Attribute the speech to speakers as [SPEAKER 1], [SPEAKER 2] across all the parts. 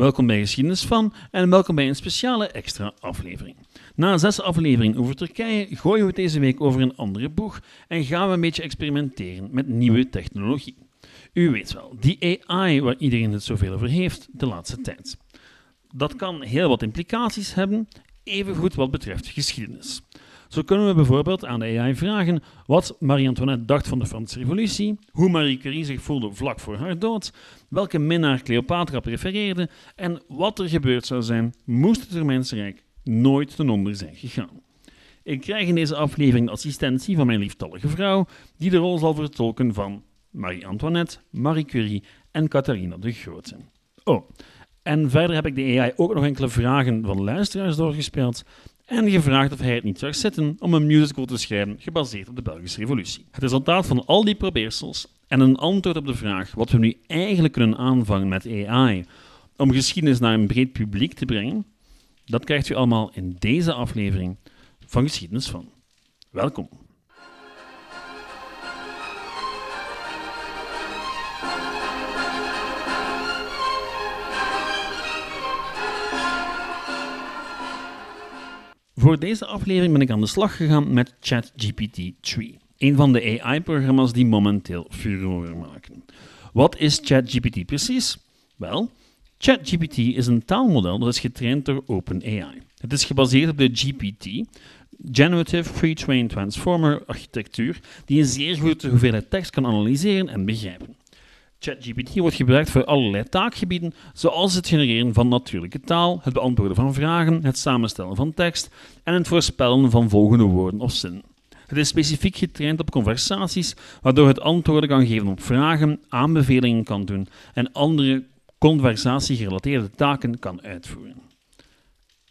[SPEAKER 1] Welkom bij Geschiedenis van en welkom bij een speciale extra aflevering. Na zes afleveringen over Turkije gooien we deze week over een andere boeg en gaan we een beetje experimenteren met nieuwe technologie. U weet wel, die AI waar iedereen het zoveel over heeft de laatste tijd. Dat kan heel wat implicaties hebben, evengoed wat betreft geschiedenis. Zo kunnen we bijvoorbeeld aan de AI vragen wat Marie-Antoinette dacht van de Franse Revolutie, hoe Marie Curie zich voelde vlak voor haar dood, welke minnaar Cleopatra prefereerde en wat er gebeurd zou zijn moest het Rijk nooit ten onder zijn gegaan. Ik krijg in deze aflevering de assistentie van mijn lieftallige vrouw, die de rol zal vertolken van Marie-Antoinette, Marie Curie en Catharina de Grote. Oh, en verder heb ik de AI ook nog enkele vragen van luisteraars doorgespeeld en gevraagd of hij het niet zou zitten om een musical te schrijven gebaseerd op de Belgische Revolutie. Het resultaat van al die probeersels en een antwoord op de vraag wat we nu eigenlijk kunnen aanvangen met AI om geschiedenis naar een breed publiek te brengen, dat krijgt u allemaal in deze aflevering van Geschiedenis van. Welkom. Voor deze aflevering ben ik aan de slag gegaan met ChatGPT 3, een van de AI-programma's die momenteel furore maken. Wat is ChatGPT precies? Wel, ChatGPT is een taalmodel dat is getraind door OpenAI. Het is gebaseerd op de GPT, Generative Pre-trained Transformer architectuur, die een zeer grote hoeveelheid tekst kan analyseren en begrijpen. ChatGPT wordt gebruikt voor allerlei taakgebieden, zoals het genereren van natuurlijke taal, het beantwoorden van vragen, het samenstellen van tekst en het voorspellen van volgende woorden of zinnen. Het is specifiek getraind op conversaties, waardoor het antwoorden kan geven op vragen, aanbevelingen kan doen en andere conversatiegerelateerde taken kan uitvoeren.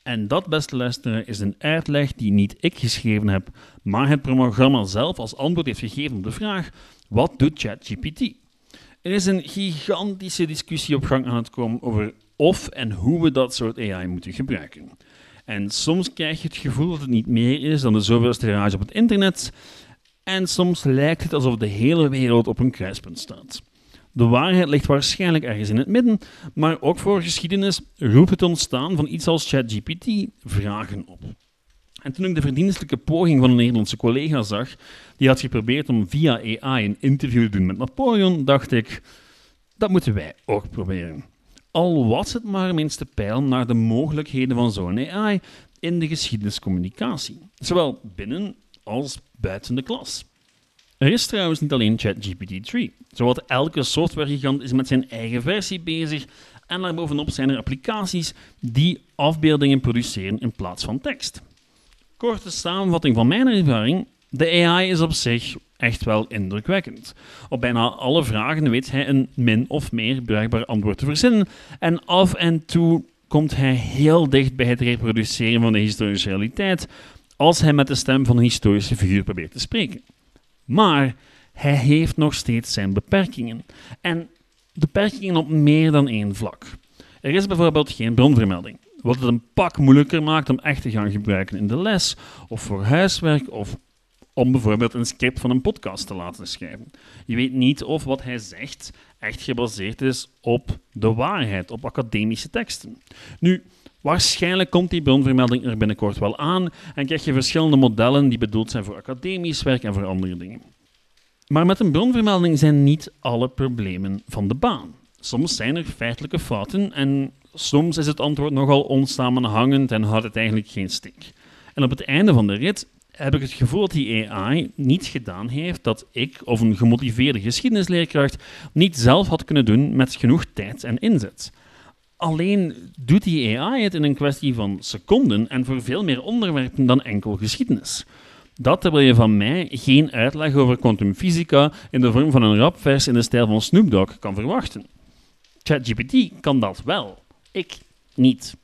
[SPEAKER 1] En dat, beste luisteraar, is een uitleg die niet ik geschreven heb, maar het programma zelf als antwoord heeft gegeven op de vraag: wat doet ChatGPT? Er is een gigantische discussie op gang aan het komen over of en hoe we dat soort AI moeten gebruiken. En soms krijg je het gevoel dat het niet meer is dan de zoveelste garage op het internet, en soms lijkt het alsof de hele wereld op een kruispunt staat. De waarheid ligt waarschijnlijk ergens in het midden, maar ook voor geschiedenis roept het ontstaan van iets als ChatGPT vragen op. En toen ik de verdienstelijke poging van een Nederlandse collega zag, die had geprobeerd om via AI een interview te doen met Napoleon, dacht ik, dat moeten wij ook proberen. Al was het maar minste pijl naar de mogelijkheden van zo'n AI in de geschiedeniscommunicatie, zowel binnen als buiten de klas. Er is trouwens niet alleen ChatGPT 3. Zowat elke softwaregigant is met zijn eigen versie bezig en daarbovenop zijn er applicaties die afbeeldingen produceren in plaats van tekst. Korte samenvatting van mijn ervaring. De AI is op zich echt wel indrukwekkend. Op bijna alle vragen weet hij een min of meer bruikbaar antwoord te verzinnen en af en toe komt hij heel dicht bij het reproduceren van de historische realiteit als hij met de stem van een historische figuur probeert te spreken. Maar hij heeft nog steeds zijn beperkingen. En beperkingen op meer dan één vlak. Er is bijvoorbeeld geen bronvermelding, wat het een pak moeilijker maakt om echt te gaan gebruiken in de les, of voor huiswerk, of om bijvoorbeeld een script van een podcast te laten schrijven. Je weet niet of wat hij zegt echt gebaseerd is op de waarheid, op academische teksten. Nu, waarschijnlijk komt die bronvermelding er binnenkort wel aan en krijg je verschillende modellen die bedoeld zijn voor academisch werk en voor andere dingen. Maar met een bronvermelding zijn niet alle problemen van de baan. Soms zijn er feitelijke fouten en soms is het antwoord nogal onsamenhangend en houdt het eigenlijk geen stik. En op het einde van de rit heb ik het gevoel dat die AI niets gedaan heeft dat ik of een gemotiveerde geschiedenisleerkracht niet zelf had kunnen doen met genoeg tijd en inzet. Alleen doet die AI het in een kwestie van seconden en voor veel meer onderwerpen dan enkel geschiedenis. Dat terwijl je van mij geen uitleg over kwantumfysica in de vorm van een rapvers in de stijl van Snoop Dogg kan verwachten. ChatGPT kan dat wel, ik niet.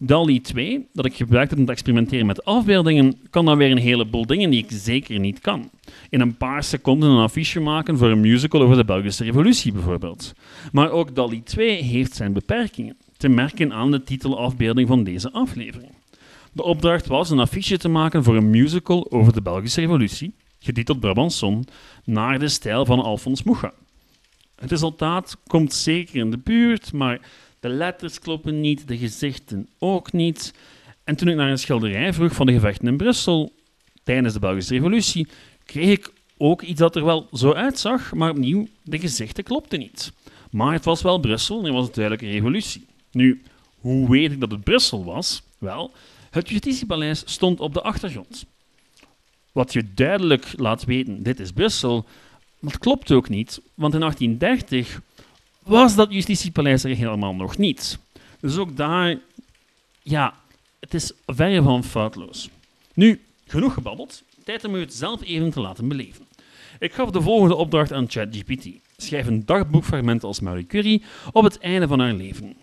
[SPEAKER 1] DALI 2, dat ik gebruikte om te experimenteren met afbeeldingen, kan dan weer een heleboel dingen die ik zeker niet kan. In een paar seconden een affiche maken voor een musical over de Belgische Revolutie bijvoorbeeld. Maar ook DALI 2 heeft zijn beperkingen, te merken aan de titelafbeelding van deze aflevering. De opdracht was een affiche te maken voor een musical over de Belgische Revolutie, getiteld Brabanson, naar de stijl van Alfons Mucha. Het resultaat komt zeker in de buurt, maar de letters kloppen niet, de gezichten ook niet. En toen ik naar een schilderij vroeg van de gevechten in Brussel tijdens de Belgische Revolutie, kreeg ik ook iets dat er wel zo uitzag, maar opnieuw, de gezichten klopten niet. Maar het was wel Brussel en het was een duidelijke revolutie. Nu, hoe weet ik dat het Brussel was? Wel, het Justitiepaleis stond op de achtergrond. Wat je duidelijk laat weten, dit is Brussel, dat klopt ook niet, want in 1830 was dat Justitiepaleis er helemaal nog niet. Dus ook daar, ja, het is verre van foutloos. Nu, genoeg gebabbeld, tijd om u het zelf even te laten beleven. Ik gaf de volgende opdracht aan ChatGPT. Schrijf een dagboekfragment als Marie Curie op het einde van haar leven.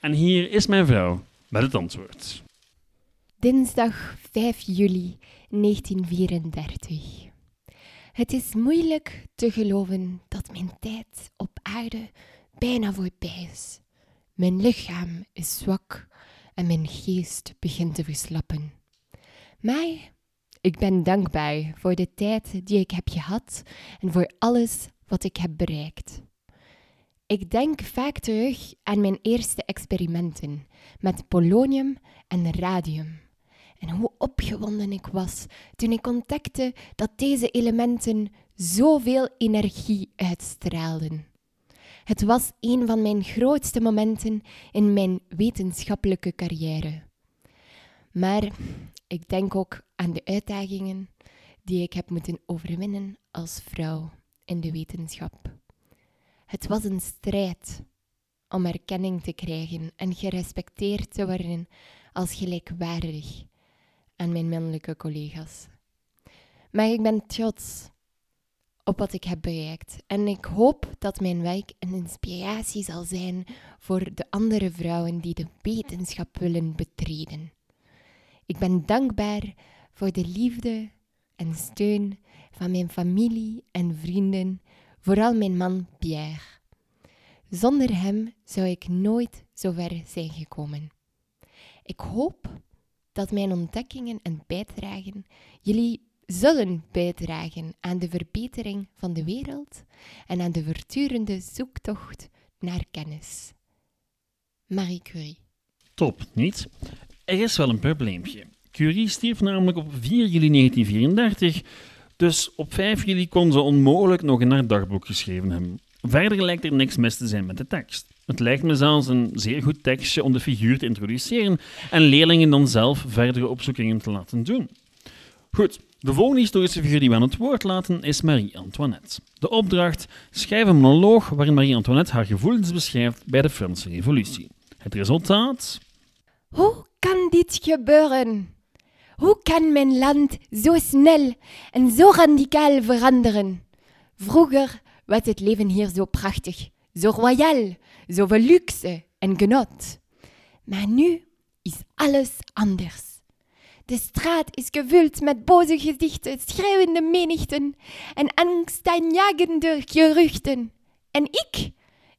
[SPEAKER 1] En hier is mijn vrouw met het antwoord.
[SPEAKER 2] Dinsdag 5 juli 1934. Het is moeilijk te geloven dat mijn tijd op aarde bijna voorbij is. Mijn lichaam is zwak en mijn geest begint te verslappen. Maar ik ben dankbaar voor de tijd die ik heb gehad en voor alles wat ik heb bereikt. Ik denk vaak terug aan mijn eerste experimenten met polonium en radium. En hoe opgewonden ik was toen ik ontdekte dat deze elementen zoveel energie uitstraalden. Het was een van mijn grootste momenten in mijn wetenschappelijke carrière. Maar ik denk ook aan de uitdagingen die ik heb moeten overwinnen als vrouw in de wetenschap. Het was een strijd om erkenning te krijgen en gerespecteerd te worden als gelijkwaardig aan mijn mannelijke collega's. Maar ik ben trots op wat ik heb bereikt en ik hoop dat mijn werk een inspiratie zal zijn voor de andere vrouwen die de wetenschap willen betreden. Ik ben dankbaar voor de liefde en steun van mijn familie en vrienden, vooral mijn man Pierre. Zonder hem zou ik nooit zo ver zijn gekomen. Ik hoop dat mijn ontdekkingen en bijdragen jullie zullen bijdragen aan de verbetering van de wereld en aan de voortdurende zoektocht naar kennis. Marie Curie.
[SPEAKER 1] Top, niet? Er is wel een probleempje. Curie stierf namelijk op 4 juli 1934, dus op 5 juli kon ze onmogelijk nog in haar dagboek geschreven hebben. Verder lijkt er niks mis te zijn met de tekst. Het lijkt me zelfs een zeer goed tekstje om de figuur te introduceren en leerlingen dan zelf verdere opzoekingen te laten doen. Goed, de volgende historische figuur die we aan het woord laten is Marie-Antoinette. De opdracht: schrijf een monoloog waarin Marie-Antoinette haar gevoelens beschrijft bij de Franse Revolutie. Het resultaat?
[SPEAKER 2] Hoe kan dit gebeuren? Hoe kan mijn land zo snel en zo radicaal veranderen? Vroeger was het leven hier zo prachtig, zo royaal, zoveel luxe en genot. Maar nu is alles anders. De straat is gevuld met boze gezichten, schreeuwende menigten en angstaanjagende geruchten. En ik,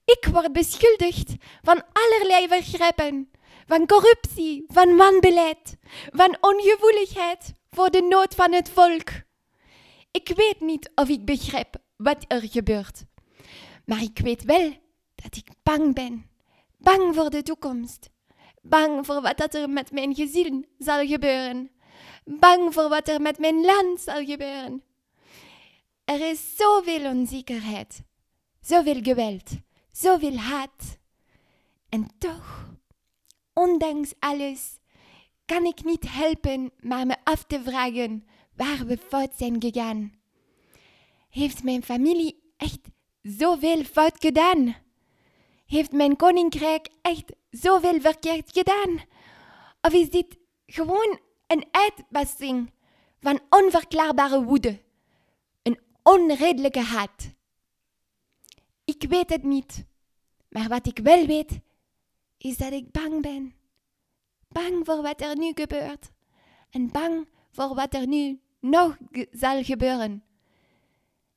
[SPEAKER 2] ik word beschuldigd van allerlei vergrepen, van corruptie, van wanbeleid, van ongevoeligheid voor de nood van het volk. Ik weet niet of ik begrijp wat er gebeurt, maar ik weet wel dat ik bang ben. Bang voor de toekomst. Bang voor wat er met mijn gezin zal gebeuren. Bang voor wat er met mijn land zal gebeuren. Er is zoveel onzekerheid, zoveel geweld, zoveel haat. En toch, ondanks alles, kan ik niet helpen maar me af te vragen waar we fout zijn gegaan. Heeft mijn familie echt zoveel fout gedaan? Heeft mijn koninkrijk echt zoveel verkeerd gedaan? Of is dit gewoon een uitbarsting van onverklaarbare woede, een onredelijke haat? Ik weet het niet, maar wat ik wel weet, is dat ik bang ben. Bang voor wat er nu gebeurt en bang voor wat er nu nog zal gebeuren.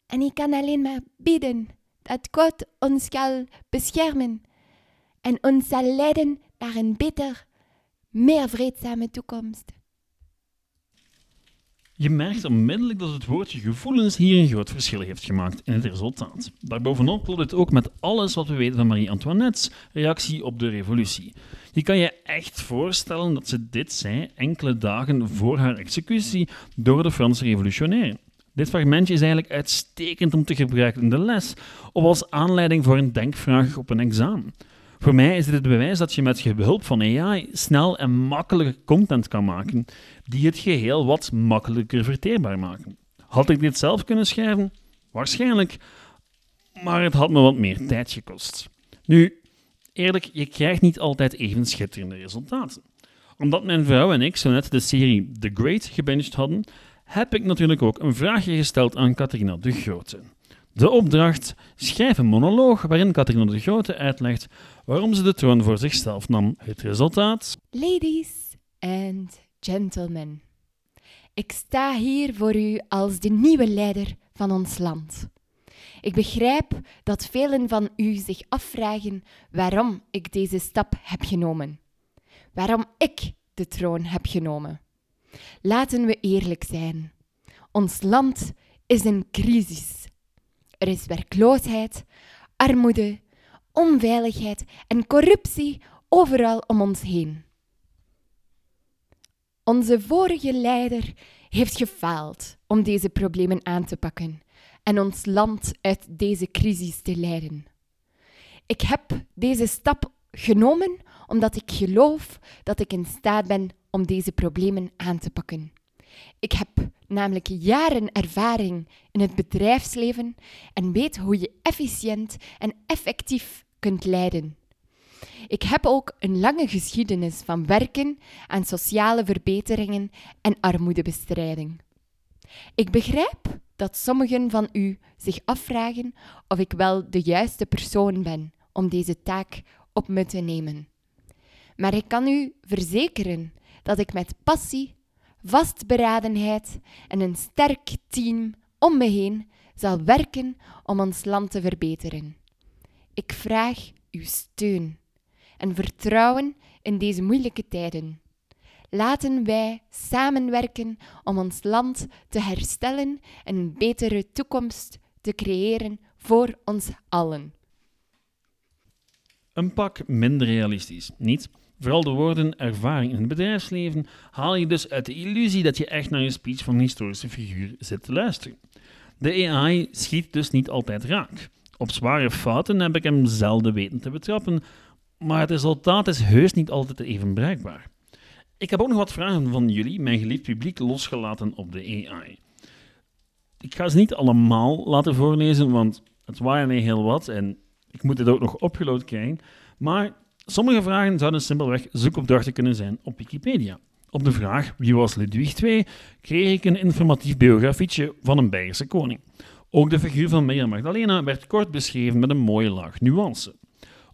[SPEAKER 2] En ik kan alleen maar bidden dat God ons zal beschermen en ons zal leiden naar een beter, meer vreedzame toekomst.
[SPEAKER 1] Je merkt onmiddellijk dat het woordje gevoelens hier een groot verschil heeft gemaakt in het resultaat. Daarbovenop klopt het ook met alles wat we weten van Marie-Antoinette's reactie op de revolutie. Je kan je echt voorstellen dat ze dit zei enkele dagen voor haar executie door de Franse revolutionairen. Dit fragmentje is eigenlijk uitstekend om te gebruiken in de les of als aanleiding voor een denkvraag op een examen. Voor mij is dit het bewijs dat je met behulp van AI snel en makkelijke content kan maken die het geheel wat makkelijker verteerbaar maken. Had ik dit zelf kunnen schrijven? Waarschijnlijk, maar het had me wat meer tijd gekost. Nu, eerlijk, je krijgt niet altijd even schitterende resultaten. Omdat mijn vrouw en ik zo net de serie The Great gebinged hadden, heb ik natuurlijk ook een vraagje gesteld aan Catharina de Grote. De opdracht: schrijf een monoloog waarin Catharina de Grote uitlegt waarom ze de troon voor zichzelf nam. Het resultaat?
[SPEAKER 2] Ladies and gentlemen, ik sta hier voor u als de nieuwe leider van ons land. Ik begrijp dat velen van u zich afvragen waarom ik deze stap heb genomen. Waarom ik de troon heb genomen. Laten we eerlijk zijn. Ons land is in crisis. Er is werkloosheid, armoede, onveiligheid en corruptie overal om ons heen. Onze vorige leider heeft gefaald om deze problemen aan te pakken en ons land uit deze crisis te leiden. Ik heb deze stap genomen omdat ik geloof dat ik in staat ben om deze problemen aan te pakken. Ik heb namelijk jaren ervaring in het bedrijfsleven en weet hoe je efficiënt en effectief kunt leiden. Ik heb ook een lange geschiedenis van werken aan sociale verbeteringen en armoedebestrijding. Ik begrijp dat sommigen van u zich afvragen of ik wel de juiste persoon ben om deze taak op me te nemen. Maar ik kan u verzekeren dat ik met passie, vastberadenheid en een sterk team om me heen zal werken om ons land te verbeteren. Ik vraag uw steun en vertrouwen in deze moeilijke tijden. Laten wij samenwerken om ons land te herstellen en een betere toekomst te creëren voor ons allen.
[SPEAKER 1] Een pak minder realistisch, niet? Vooral de woorden ervaring in het bedrijfsleven haal je dus uit de illusie dat je echt naar een speech van een historische figuur zit te luisteren. De AI schiet dus niet altijd raak. Op zware fouten heb ik hem zelden weten te betrappen, maar het resultaat is heus niet altijd even bereikbaar. Ik heb ook nog wat vragen van jullie, mijn geliefd publiek, losgelaten op de AI. Ik ga ze niet allemaal laten voorlezen, want het waren er heel wat en ik moet dit ook nog opgeload krijgen. Maar sommige vragen zouden simpelweg zoekopdrachten kunnen zijn op Wikipedia. Op de vraag wie was Ludwig II kreeg ik een informatief biografietje van een Beierse koning. Ook de figuur van Maria Magdalena werd kort beschreven met een mooie laag nuance.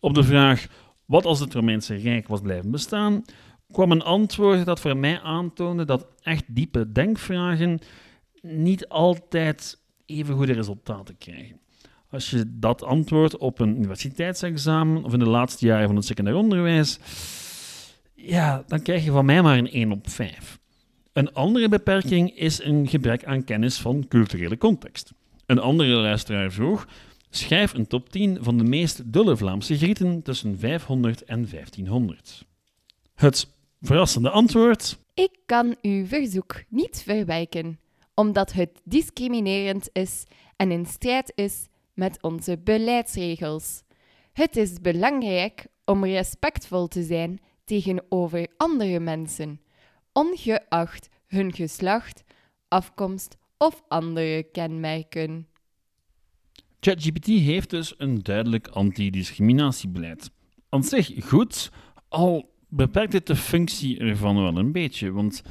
[SPEAKER 1] Op de vraag wat als het Romeinse Rijk was blijven bestaan, kwam een antwoord dat voor mij aantoonde dat echt diepe denkvragen niet altijd even goede resultaten krijgen. Als je dat antwoordt op een universiteitsexamen of in de laatste jaren van het secundair onderwijs, ja, dan krijg je van mij maar een 1 op 5. Een andere beperking is een gebrek aan kennis van culturele context. Een andere luisteraar vroeg: schrijf een top 10 van de meest dulle Vlaamse grieten tussen 500 en 1500. Het verrassende antwoord:
[SPEAKER 2] Ik kan uw verzoek niet verwijken, omdat het discriminerend is en in strijd is met onze beleidsregels. Het is belangrijk om respectvol te zijn tegenover andere mensen, ongeacht hun geslacht, afkomst of andere kenmerken.
[SPEAKER 1] ChatGPT heeft dus een duidelijk antidiscriminatiebeleid. Aan zich goed, al beperkt het de functie ervan wel een beetje. Want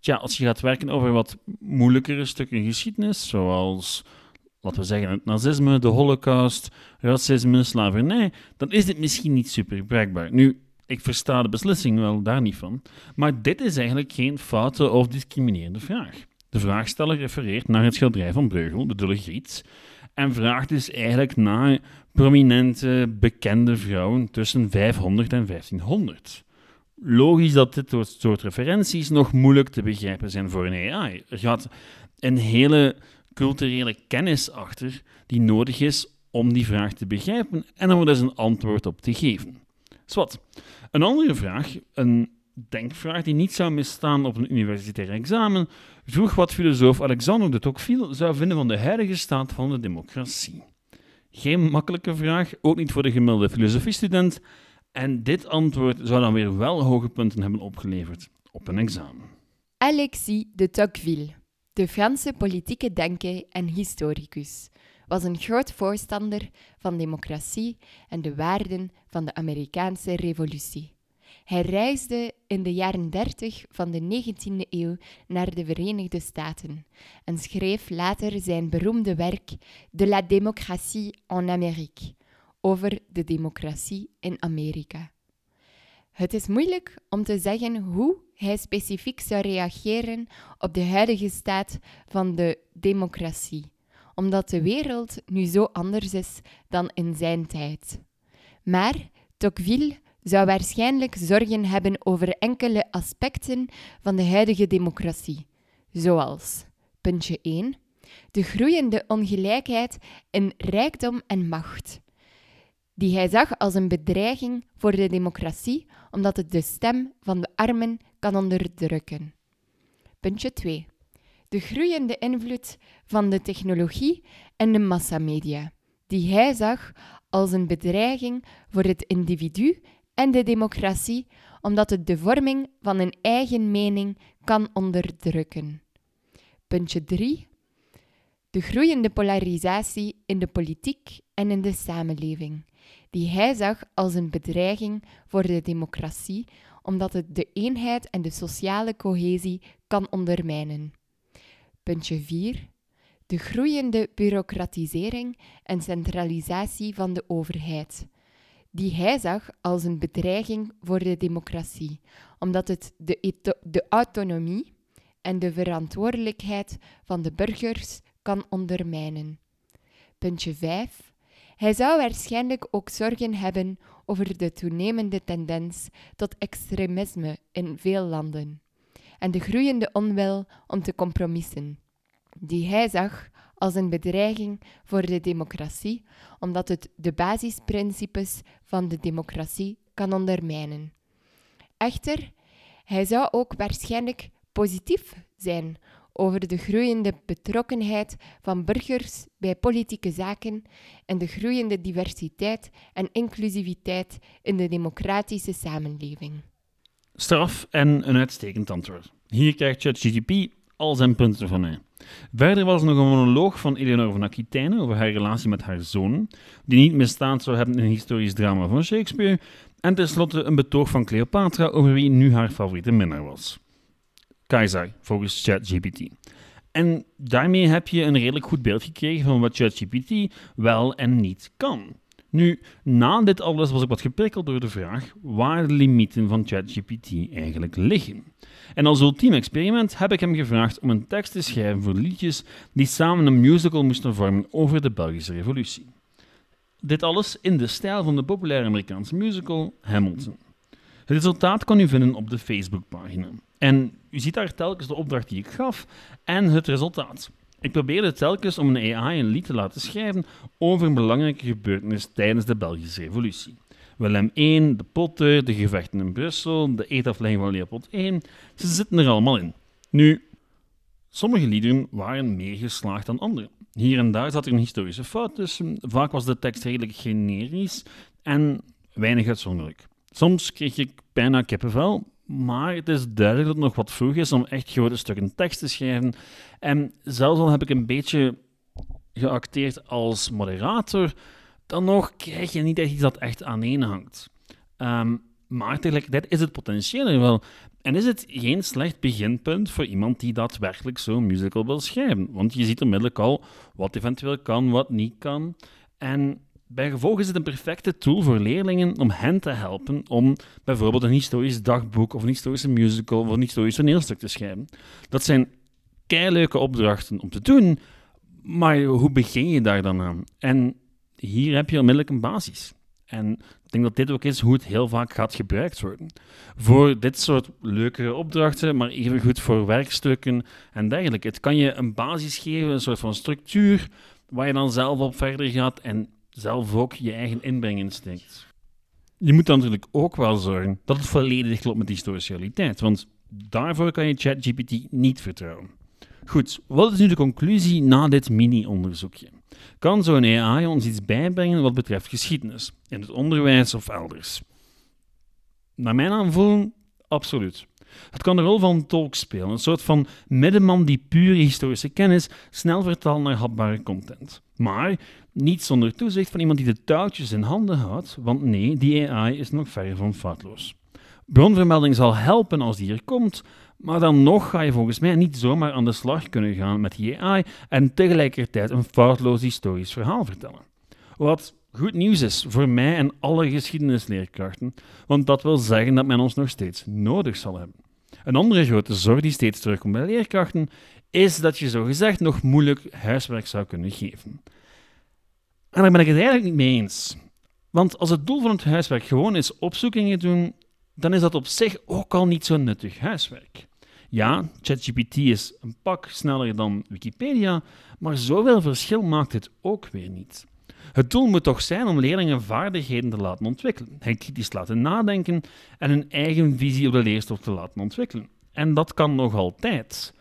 [SPEAKER 1] tja, als je gaat werken over wat moeilijkere stukken geschiedenis, zoals laten we zeggen het nazisme, de holocaust, racisme, slavernij, dan is dit misschien niet super bruikbaar. Nu, ik versta de beslissing wel daar niet van, maar dit is eigenlijk geen foute of discriminerende vraag. De vraagsteller refereert naar het schilderij van Breugel, de Dulle Griet, en vraagt dus eigenlijk naar prominente, bekende vrouwen tussen 500 en 1500. logisch dat dit soort referenties nog moeilijk te begrijpen zijn voor een AI. Er gaat een hele culturele kennis achter die nodig is om die vraag te begrijpen en er dus een antwoord op te geven. Een andere vraag, een denkvraag die niet zou misstaan op een universitair examen, vroeg wat filosoof Alexander de Tocqueville zou vinden van de huidige staat van de democratie. Geen makkelijke vraag, ook niet voor de gemiddelde filosofiestudent, en dit antwoord zou dan weer wel hoge punten hebben opgeleverd op een examen.
[SPEAKER 2] Alexis de Tocqueville, de Franse politieke denker en historicus, was een groot voorstander van democratie en de waarden van de Amerikaanse revolutie. Hij reisde in de jaren 30 van de 19e eeuw naar de Verenigde Staten en schreef later zijn beroemde werk De la démocratie en Amérique over de democratie in Amerika. Het is moeilijk om te zeggen hoe hij specifiek zou reageren op de huidige staat van de democratie, omdat de wereld nu zo anders is dan in zijn tijd. Maar Tocqueville zou waarschijnlijk zorgen hebben over enkele aspecten van de huidige democratie, zoals puntje 1, de groeiende ongelijkheid in rijkdom en macht, die hij zag als een bedreiging voor de democratie omdat het de stem van de armen kan onderdrukken. Puntje 2. De groeiende invloed van de technologie en de massamedia, die hij zag als een bedreiging voor het individu en de democratie, omdat het de vorming van een eigen mening kan onderdrukken. Puntje 3. De groeiende polarisatie in de politiek en in de samenleving, die hij zag als een bedreiging voor de democratie, omdat het de eenheid en de sociale cohesie kan ondermijnen. Puntje 4. De groeiende bureaucratisering en centralisatie van de overheid, die hij zag als een bedreiging voor de democratie, omdat het de, autonomie en de verantwoordelijkheid van de burgers kan ondermijnen. Puntje 5. Hij zou waarschijnlijk ook zorgen hebben over de toenemende tendens tot extremisme in veel landen en de groeiende onwil om te compromissen, die hij zag als een bedreiging voor de democratie, omdat het de basisprincipes van de democratie kan ondermijnen. Echter, hij zou ook waarschijnlijk positief zijn over de groeiende betrokkenheid van burgers bij politieke zaken en de groeiende diversiteit en inclusiviteit in de democratische samenleving.
[SPEAKER 1] Straf en een uitstekend antwoord. Hier krijgt ChatGPT al zijn punten van mij. Verder was er nog een monoloog van Eleonore van Aquitaine over haar relatie met haar zoon, die niet misstaan zou hebben in een historisch drama van Shakespeare, en tenslotte een betoog van Cleopatra over wie nu haar favoriete minnaar was. Volgens ChatGPT. En daarmee heb je een redelijk goed beeld gekregen van wat ChatGPT wel en niet kan. Nu, na dit alles was ik wat geprikkeld door de vraag waar de limieten van ChatGPT eigenlijk liggen. En als ultiem experiment heb ik hem gevraagd om een tekst te schrijven voor liedjes die samen een musical moesten vormen over de Belgische Revolutie. Dit alles in de stijl van de populaire Amerikaanse musical Hamilton. Het resultaat kan u vinden op de Facebookpagina. En u ziet daar telkens de opdracht die ik gaf en het resultaat. Ik probeerde telkens om een AI een lied te laten schrijven over een belangrijke gebeurtenis tijdens de Belgische Revolutie. Willem I, de potter, de gevechten in Brussel, de eetaflegging van Leopold I, ze zitten er allemaal in. Nu, sommige liederen waren meer geslaagd dan andere. Hier en daar zat er een historische fout tussen, vaak was de tekst redelijk generisch en weinig uitzonderlijk. Soms kreeg ik bijna kippenvel, maar het is duidelijk dat het nog wat vroeg is om echt grote stukken tekst te schrijven. En zelfs al heb ik een beetje geacteerd als moderator, dan nog krijg je niet echt iets dat echt aaneenhangt. Um, maar tegelijkertijd is het potentieel er wel. En is het geen slecht beginpunt voor iemand die daadwerkelijk zo'n musical wil schrijven? Want je ziet onmiddellijk al wat eventueel kan, wat niet kan. En bij gevolg is het een perfecte tool voor leerlingen om hen te helpen om bijvoorbeeld een historisch dagboek of een historische musical of een historisch toneelstuk te schrijven. Dat zijn keileuke opdrachten om te doen, maar hoe begin je daar dan aan? En hier heb je onmiddellijk een basis. En ik denk dat dit ook is hoe het heel vaak gaat gebruikt worden. Voor dit soort leuke opdrachten, maar evengoed voor werkstukken en dergelijke. Het kan je een basis geven, een soort van structuur, waar je dan zelf op verder gaat en zelf ook je eigen inbreng insteekt. Je moet dan natuurlijk ook wel zorgen dat het volledig klopt met die historische realiteit, want daarvoor kan je ChatGPT niet vertrouwen. Goed, wat is nu de conclusie na dit mini-onderzoekje? Kan zo'n AI ons iets bijbrengen wat betreft geschiedenis, in het onderwijs of elders? Naar mijn aanvoelen, absoluut. Het kan de rol van tolk spelen, een soort van middenman die pure historische kennis snel vertaalt naar hapbare content. Maar niet zonder toezicht van iemand die de touwtjes in handen houdt, want nee, die AI is nog ver van foutloos. Bronvermelding zal helpen als die er komt, maar dan nog ga je volgens mij niet zomaar aan de slag kunnen gaan met die AI en tegelijkertijd een foutloos historisch verhaal vertellen. Wat goed nieuws is voor mij en alle geschiedenisleerkrachten, want dat wil zeggen dat men ons nog steeds nodig zal hebben. Een andere grote zorg die steeds terugkomt bij leerkrachten is dat je zogezegd nog moeilijk huiswerk zou kunnen geven. En daar ben ik het eigenlijk niet mee eens. Want als het doel van het huiswerk gewoon is opzoekingen doen, dan is dat op zich ook al niet zo nuttig huiswerk. Ja, ChatGPT is een pak sneller dan Wikipedia, maar zoveel verschil maakt het ook weer niet. Het doel moet toch zijn om leerlingen vaardigheden te laten ontwikkelen, hen kritisch laten nadenken en hun eigen visie op de leerstof te laten ontwikkelen. En dat kan nog altijd.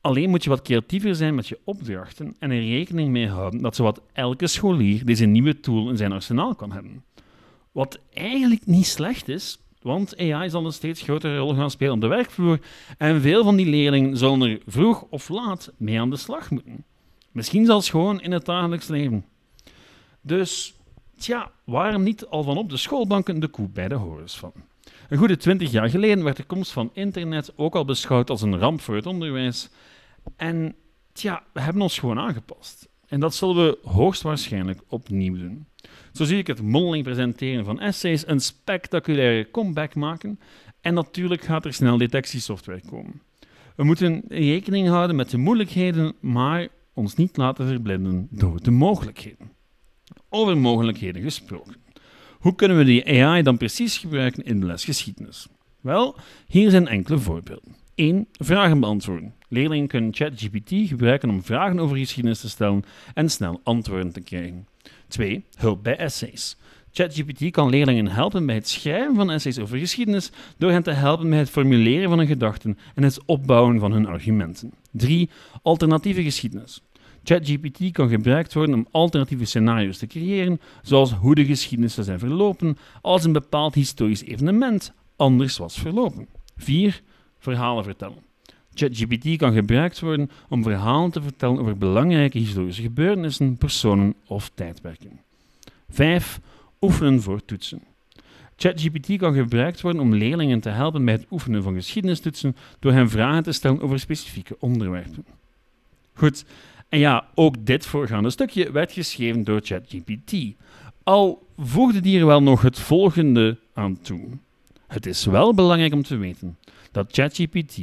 [SPEAKER 1] Alleen moet je wat creatiever zijn met je opdrachten en er rekening mee houden dat zowat elke scholier deze nieuwe tool in zijn arsenaal kan hebben. Wat eigenlijk niet slecht is, want AI zal een steeds grotere rol gaan spelen op de werkvloer en veel van die leerlingen zullen er vroeg of laat mee aan de slag moeten. Misschien zelfs gewoon in het dagelijks leven. Dus, tja, waarom niet al van op de schoolbanken de koe bij de horens van? Een goede twintig jaar geleden werd de komst van internet ook al beschouwd als een ramp voor het onderwijs. En tja, we hebben ons gewoon aangepast. En dat zullen we hoogstwaarschijnlijk opnieuw doen. Zo zie ik het mondeling presenteren van essays een spectaculaire comeback maken. En natuurlijk gaat er snel detectiesoftware komen. We moeten rekening houden met de moeilijkheden, maar ons niet laten verblinden door de mogelijkheden. Over mogelijkheden gesproken. Hoe kunnen we die AI dan precies gebruiken in de les geschiedenis? Wel, hier zijn enkele voorbeelden. 1. Vragen beantwoorden. Leerlingen kunnen ChatGPT gebruiken om vragen over geschiedenis te stellen en snel antwoorden te krijgen. 2. Hulp bij essays. ChatGPT kan leerlingen helpen bij het schrijven van essays over geschiedenis door hen te helpen bij het formuleren van hun gedachten en het opbouwen van hun argumenten. 3. Alternatieve geschiedenis. ChatGPT kan gebruikt worden om alternatieve scenario's te creëren, zoals hoe de geschiedenis zou zijn verlopen als een bepaald historisch evenement anders was verlopen. 4. Verhalen vertellen. ChatGPT kan gebruikt worden om verhalen te vertellen over belangrijke historische gebeurtenissen, personen of tijdperken. 5. Oefenen voor toetsen. ChatGPT kan gebruikt worden om leerlingen te helpen bij het oefenen van geschiedenistoetsen door hen vragen te stellen over specifieke onderwerpen. Goed, en ja, ook dit voorgaande stukje werd geschreven door ChatGPT. Al voegde die er wel nog het volgende aan toe. Het is wel belangrijk om te weten dat ChatGPT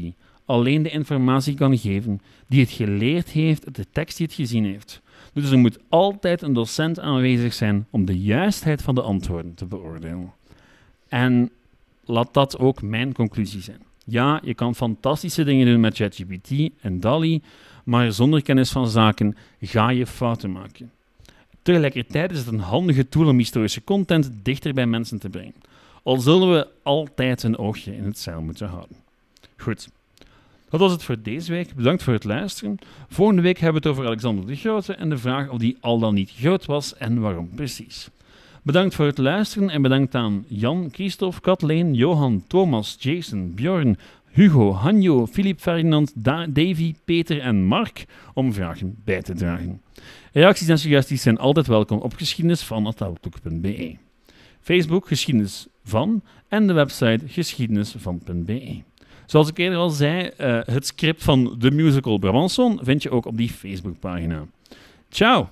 [SPEAKER 1] alleen de informatie kan geven die het geleerd heeft de tekst die het gezien heeft. Dus er moet altijd een docent aanwezig zijn om de juistheid van de antwoorden te beoordelen. En laat dat ook mijn conclusie zijn. Ja, je kan fantastische dingen doen met ChatGPT en DALI, maar zonder kennis van zaken ga je fouten maken. Tegelijkertijd is het een handige tool om historische content dichter bij mensen te brengen. Al zullen we altijd een oogje in het zeil moeten houden. Goed, dat was het voor deze week. Bedankt voor het luisteren. Volgende week hebben we het over Alexander de Grote en de vraag of die al dan niet groot was en waarom precies. Bedankt voor het luisteren en bedankt aan Jan, Christophe, Kathleen, Johan, Thomas, Jason, Bjorn, Hugo, Hanjo, Filip Ferdinand, Davy, Peter en Mark om vragen bij te dragen. Reacties en suggesties zijn altijd welkom op geschiedenisvan.outlook.be. Facebook Geschiedenis van en de website geschiedenisvan.be. Zoals ik eerder al zei, uh, het script van The Musical Brabanson vind je ook op die Facebookpagina. Ciao!